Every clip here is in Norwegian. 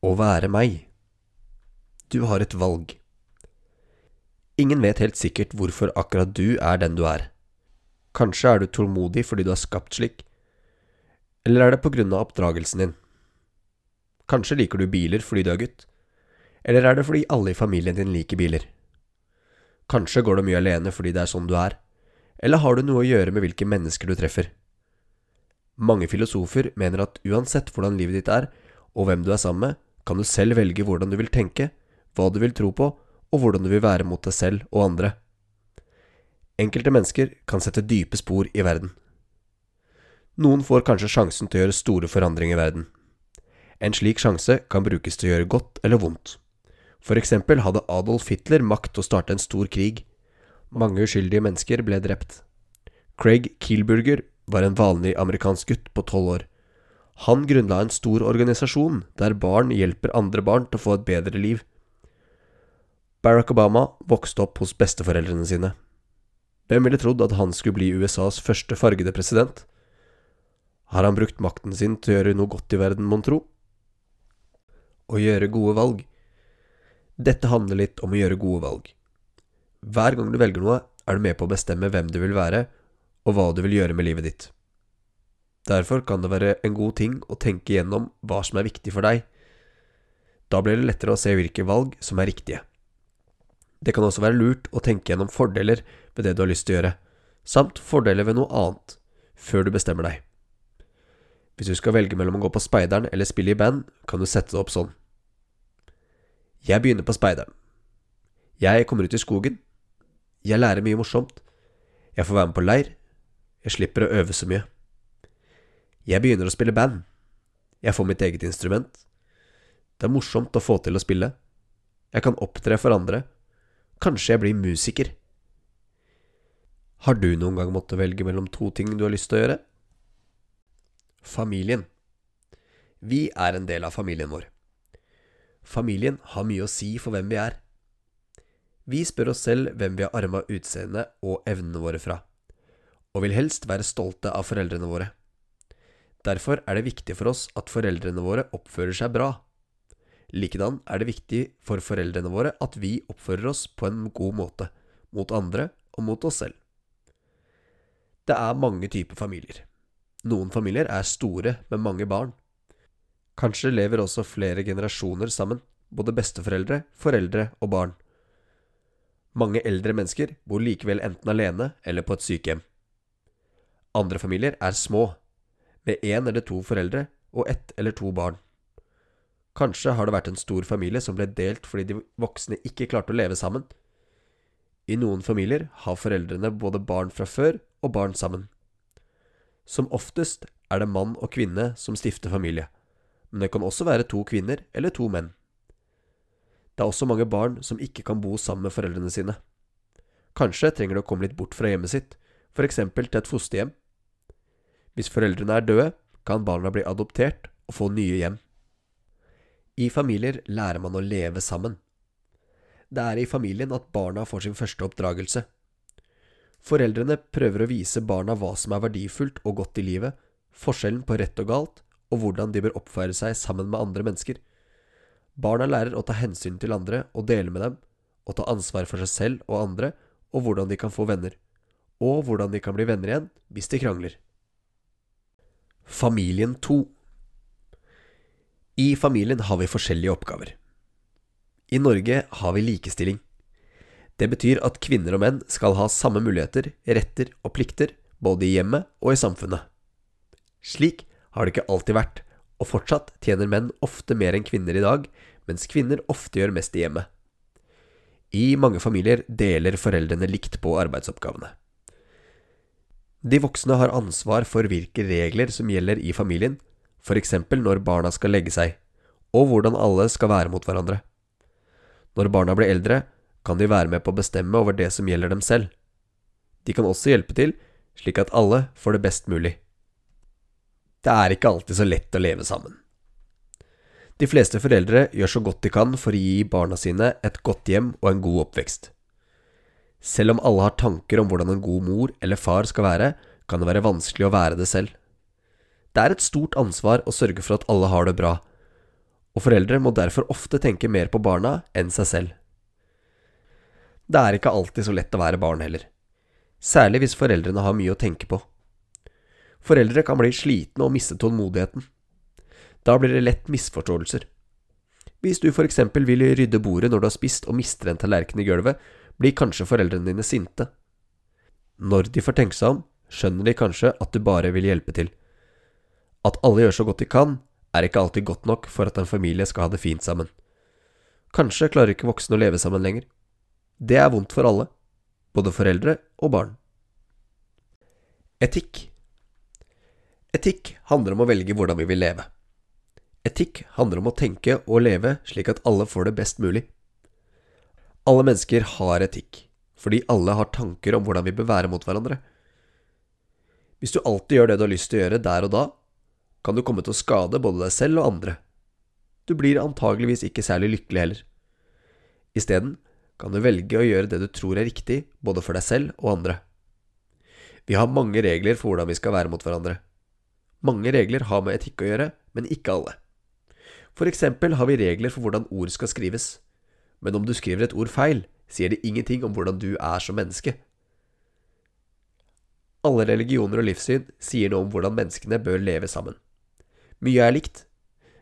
Å være meg. Du har et valg. Ingen vet helt sikkert hvorfor akkurat du er den du er. Kanskje er du tålmodig fordi du er skapt slik, eller er det på grunn av oppdragelsen din? Kanskje liker du biler fordi du er gutt, eller er det fordi alle i familien din liker biler? Kanskje går du mye alene fordi det er sånn du er, eller har du noe å gjøre med hvilke mennesker du treffer? Mange filosofer mener at uansett hvordan livet ditt er, og hvem du er sammen med, kan du selv velge hvordan du vil tenke, hva du vil tro på, og hvordan du vil være mot deg selv og andre. Enkelte mennesker kan sette dype spor i verden. Noen får kanskje sjansen til å gjøre store forandringer i verden. En slik sjanse kan brukes til å gjøre godt eller vondt. For eksempel hadde Adolf Hitler makt til å starte en stor krig. Mange uskyldige mennesker ble drept. Craig Kielburger var en vanlig amerikansk gutt på tolv år. Han grunnla en stor organisasjon der barn hjelper andre barn til å få et bedre liv. Barack Obama vokste opp hos besteforeldrene sine. Hvem ville trodd at han skulle bli USAs første fargede president? Har han brukt makten sin til å gjøre noe godt i verden, mon tro? Å gjøre gode valg. Dette handler litt om å gjøre gode valg. Hver gang du velger noe, er du med på å bestemme hvem du vil være, og hva du vil gjøre med livet ditt. Derfor kan det være en god ting å tenke gjennom hva som er viktig for deg. Da blir det lettere å se hvilke valg som er riktige. Det kan også være lurt å tenke gjennom fordeler ved det du har lyst til å gjøre, samt fordeler ved noe annet, før du bestemmer deg. Hvis du skal velge mellom å gå på speideren eller spille i band, kan du sette det opp sånn. Jeg begynner på speideren. Jeg kommer ut i skogen. Jeg lærer mye morsomt. Jeg får være med på leir. Jeg slipper å øve så mye. Jeg begynner å spille band. Jeg får mitt eget instrument. Det er morsomt å få til å spille. Jeg kan opptre for andre. Kanskje jeg blir musiker. Har du noen gang måttet velge mellom to ting du har lyst til å gjøre? Familien. Vi er en del av familien vår. Familien har mye å si for hvem vi er. Vi spør oss selv hvem vi har arma utseendet og evnene våre fra, og vil helst være stolte av foreldrene våre. Derfor er det viktig for oss at foreldrene våre oppfører seg bra. Likedan er det viktig for foreldrene våre at vi oppfører oss på en god måte, mot andre og mot oss selv. Det er mange typer familier. Noen familier er store med mange barn. Kanskje lever også flere generasjoner sammen, både besteforeldre, foreldre og barn. Mange eldre mennesker bor likevel enten alene eller på et sykehjem. Andre familier er små, med én eller to foreldre og ett eller to barn. Kanskje har det vært en stor familie som ble delt fordi de voksne ikke klarte å leve sammen. I noen familier har foreldrene både barn fra før og barn sammen. Som oftest er det mann og kvinne som stifter familie, men det kan også være to kvinner eller to menn. Det er også mange barn som ikke kan bo sammen med foreldrene sine. Kanskje trenger de å komme litt bort fra hjemmet sitt, eksempel til et fosterhjem hvis foreldrene er døde, kan barna bli adoptert og få nye hjem. I familier lærer man å leve sammen. Det er i familien at barna får sin første oppdragelse. Foreldrene prøver å vise barna hva som er verdifullt og godt i livet, forskjellen på rett og galt, og hvordan de bør oppføre seg sammen med andre mennesker. Barna lærer å ta hensyn til andre og dele med dem, og ta ansvar for seg selv og andre, og hvordan de kan få venner, og hvordan de kan bli venner igjen hvis de krangler. Familien 2 I familien har vi forskjellige oppgaver. I Norge har vi likestilling. Det betyr at kvinner og menn skal ha samme muligheter, retter og plikter, både i hjemmet og i samfunnet. Slik har det ikke alltid vært, og fortsatt tjener menn ofte mer enn kvinner i dag, mens kvinner ofte gjør mest i hjemmet. I mange familier deler foreldrene likt på arbeidsoppgavene. De voksne har ansvar for hvilke regler som gjelder i familien, f.eks. når barna skal legge seg, og hvordan alle skal være mot hverandre. Når barna blir eldre, kan de være med på å bestemme over det som gjelder dem selv. De kan også hjelpe til, slik at alle får det best mulig. Det er ikke alltid så lett å leve sammen. De fleste foreldre gjør så godt de kan for å gi barna sine et godt hjem og en god oppvekst. Selv om alle har tanker om hvordan en god mor eller far skal være, kan det være vanskelig å være det selv. Det er et stort ansvar å sørge for at alle har det bra, og foreldre må derfor ofte tenke mer på barna enn seg selv. Det er ikke alltid så lett å være barn heller, særlig hvis foreldrene har mye å tenke på. Foreldre kan bli slitne og miste tålmodigheten. Da blir det lett misforståelser. Hvis du for eksempel vil rydde bordet når du har spist og mister en tallerken i gulvet, blir kanskje foreldrene dine sinte. Når de får tenke seg om, skjønner de kanskje at du bare vil hjelpe til. At alle gjør så godt de kan, er ikke alltid godt nok for at en familie skal ha det fint sammen. Kanskje klarer ikke voksne å leve sammen lenger. Det er vondt for alle, både foreldre og barn. Etikk Etikk handler om å velge hvordan vi vil leve. Etikk handler om å tenke og leve slik at alle får det best mulig. Alle mennesker har etikk, fordi alle har tanker om hvordan vi bør være mot hverandre. Hvis du alltid gjør det du har lyst til å gjøre der og da, kan du komme til å skade både deg selv og andre. Du blir antageligvis ikke særlig lykkelig heller. Isteden kan du velge å gjøre det du tror er riktig, både for deg selv og andre. Vi har mange regler for hvordan vi skal være mot hverandre. Mange regler har med etikk å gjøre, men ikke alle. For eksempel har vi regler for hvordan ord skal skrives, men om du skriver et ord feil, sier det ingenting om hvordan du er som menneske. Alle religioner og livssyn sier noe om hvordan menneskene bør leve sammen. Mye er likt.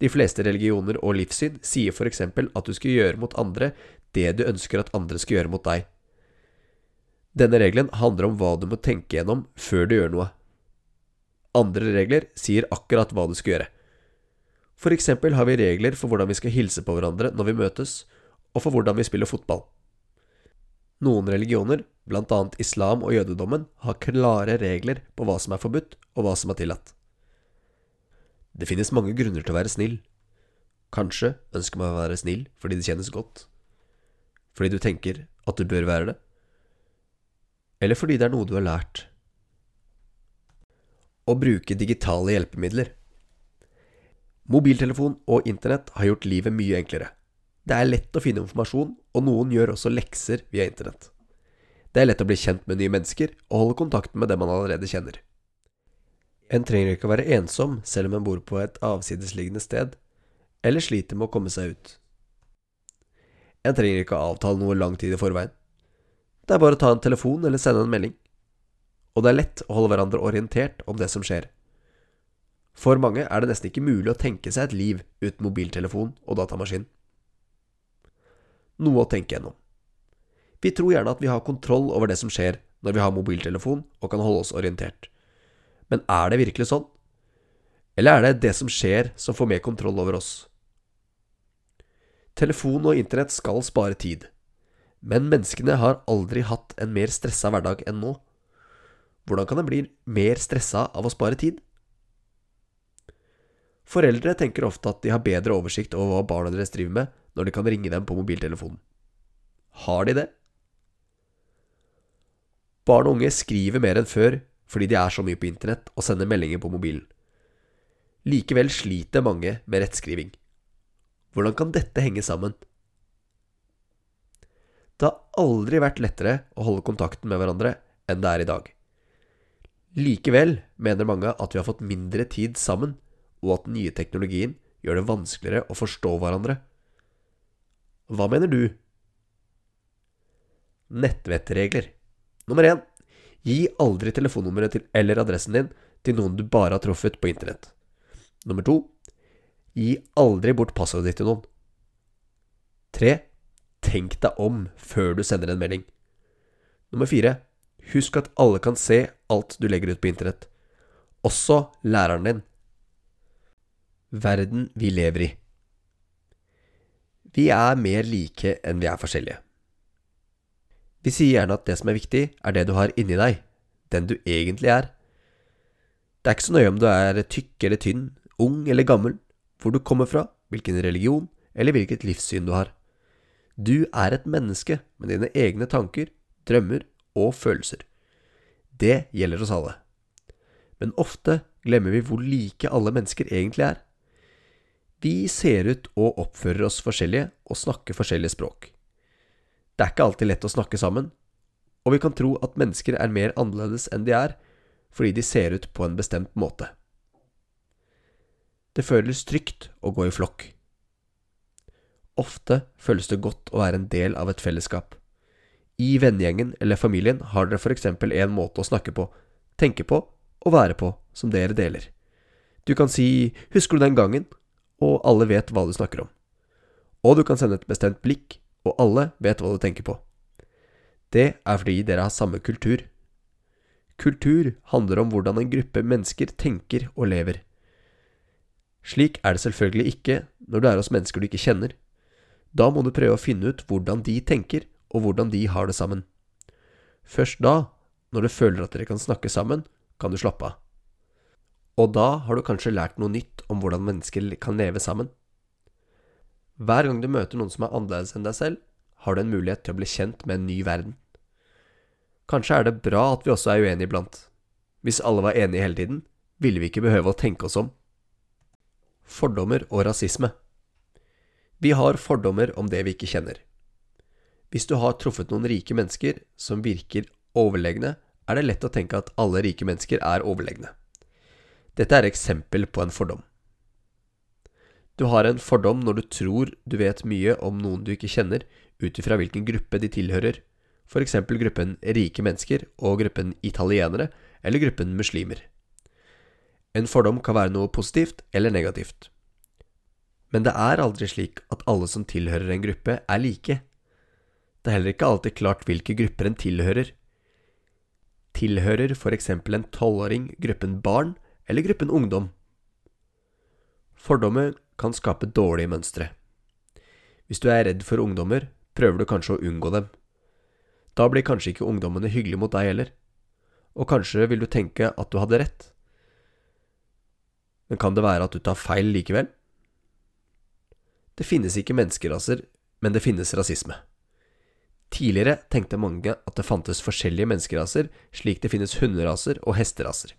De fleste religioner og livssyn sier for eksempel at du skal gjøre mot andre det du ønsker at andre skal gjøre mot deg. Denne regelen handler om hva du må tenke gjennom før du gjør noe. Andre regler sier akkurat hva du skal gjøre. For eksempel har vi regler for hvordan vi skal hilse på hverandre når vi møtes, og for hvordan vi spiller fotball. Noen religioner, annet islam og jødedommen, har klare regler på hva som er forbudt og hva som er tillatt. Det finnes mange grunner til å være snill. Kanskje ønsker man å være snill fordi det kjennes godt. Fordi du tenker at du bør være det. Eller fordi det er noe du har lært. Å bruke digitale hjelpemidler. Mobiltelefon og internett har gjort livet mye enklere. Det er lett å finne informasjon, og noen gjør også lekser via internett. Det er lett å bli kjent med nye mennesker og holde kontakten med dem man allerede kjenner. En trenger ikke å være ensom selv om en bor på et avsidesliggende sted, eller sliter med å komme seg ut. En trenger ikke å avtale noe lang tid i forveien. Det er bare å ta en telefon eller sende en melding. Og det er lett å holde hverandre orientert om det som skjer. For mange er det nesten ikke mulig å tenke seg et liv uten mobiltelefon og datamaskin. Noe å tenke gjennom. Vi tror gjerne at vi har kontroll over det som skjer når vi har mobiltelefon og kan holde oss orientert. Men er det virkelig sånn? Eller er det det som skjer, som får mer kontroll over oss? Telefon og internett skal spare tid, men menneskene har aldri hatt en mer stressa hverdag enn nå. Hvordan kan en bli mer stressa av å spare tid? Foreldre tenker ofte at de har bedre oversikt over hva barna deres driver med, når de kan ringe dem på mobiltelefonen. Har de det? Barn og unge skriver mer enn før fordi de er så mye på internett og sender meldinger på mobilen. Likevel sliter mange med rettskriving. Hvordan kan dette henge sammen? Det har aldri vært lettere å holde kontakten med hverandre enn det er i dag. Likevel mener mange at vi har fått mindre tid sammen, og at den nye teknologien gjør det vanskeligere å forstå hverandre. Hva mener du? Nettvettregler. Nummer én. Gi aldri telefonnummeret til, eller adressen din til noen du bare har truffet på internett. Nummer to. Gi aldri bort passordet ditt til noen. Tre. Tenk deg om før du sender en melding. Nummer fire. Husk at alle kan se alt du legger ut på internett. Også læreren din. Verden vi lever i. Vi er mer like enn vi er forskjellige. Vi sier gjerne at det som er viktig, er det du har inni deg, den du egentlig er. Det er ikke så nøye om du er tykk eller tynn, ung eller gammel, hvor du kommer fra, hvilken religion eller hvilket livssyn du har. Du er et menneske med dine egne tanker, drømmer og følelser. Det gjelder oss alle. Men ofte glemmer vi hvor like alle mennesker egentlig er. Vi ser ut og oppfører oss forskjellige og snakker forskjellige språk. Det er ikke alltid lett å snakke sammen, og vi kan tro at mennesker er mer annerledes enn de er, fordi de ser ut på en bestemt måte. Det føles trygt å gå i flokk. Ofte føles det godt å være en del av et fellesskap. I vennegjengen eller familien har dere for eksempel en måte å snakke på, tenke på og være på som dere deler. Du kan si 'husker du den gangen?' Og alle vet hva du snakker om. Og du kan sende et bestemt blikk, og alle vet hva du tenker på. Det er fordi dere har samme kultur. Kultur handler om hvordan en gruppe mennesker tenker og lever. Slik er det selvfølgelig ikke når du er hos mennesker du ikke kjenner. Da må du prøve å finne ut hvordan de tenker, og hvordan de har det sammen. Først da, når du føler at dere kan snakke sammen, kan du slappe av. Og da har du kanskje lært noe nytt om hvordan mennesker kan leve sammen. Hver gang du møter noen som er annerledes enn deg selv, har du en mulighet til å bli kjent med en ny verden. Kanskje er det bra at vi også er uenige iblant. Hvis alle var enige hele tiden, ville vi ikke behøve å tenke oss om. Fordommer og rasisme. Vi har fordommer om det vi ikke kjenner. Hvis du har truffet noen rike mennesker som virker overlegne, er det lett å tenke at alle rike mennesker er overlegne. Dette er eksempel på en fordom. Du har en fordom når du tror du vet mye om noen du ikke kjenner, ut ifra hvilken gruppe de tilhører, f.eks. gruppen rike mennesker og gruppen italienere, eller gruppen muslimer. En fordom kan være noe positivt eller negativt. Men det er aldri slik at alle som tilhører en gruppe, er like. Det er heller ikke alltid klart hvilke grupper en tilhører. Tilhører f.eks. en tolvåring gruppen barn eller gruppen ungdom? Fordommer kan skape dårlige mønstre. Hvis du er redd for ungdommer, prøver du kanskje å unngå dem. Da blir kanskje ikke ungdommene hyggelige mot deg heller, og kanskje vil du tenke at du hadde rett. Men kan det være at du tar feil likevel? Det finnes ikke menneskeraser, men det finnes rasisme. Tidligere tenkte mange at det fantes forskjellige menneskeraser, slik det finnes hunderaser og hesteraser.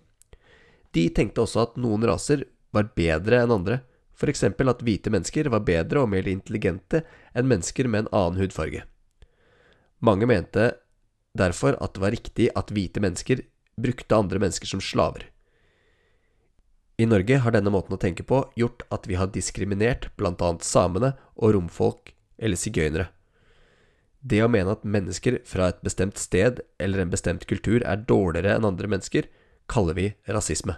De tenkte også at noen raser var bedre enn andre, f.eks. at hvite mennesker var bedre og mer intelligente enn mennesker med en annen hudfarge. Mange mente derfor at det var riktig at hvite mennesker brukte andre mennesker som slaver. I Norge har denne måten å tenke på gjort at vi har diskriminert bl.a. samene og romfolk eller sigøynere. Det å mene at mennesker fra et bestemt sted eller en bestemt kultur er dårligere enn andre mennesker, kaller vi rasisme.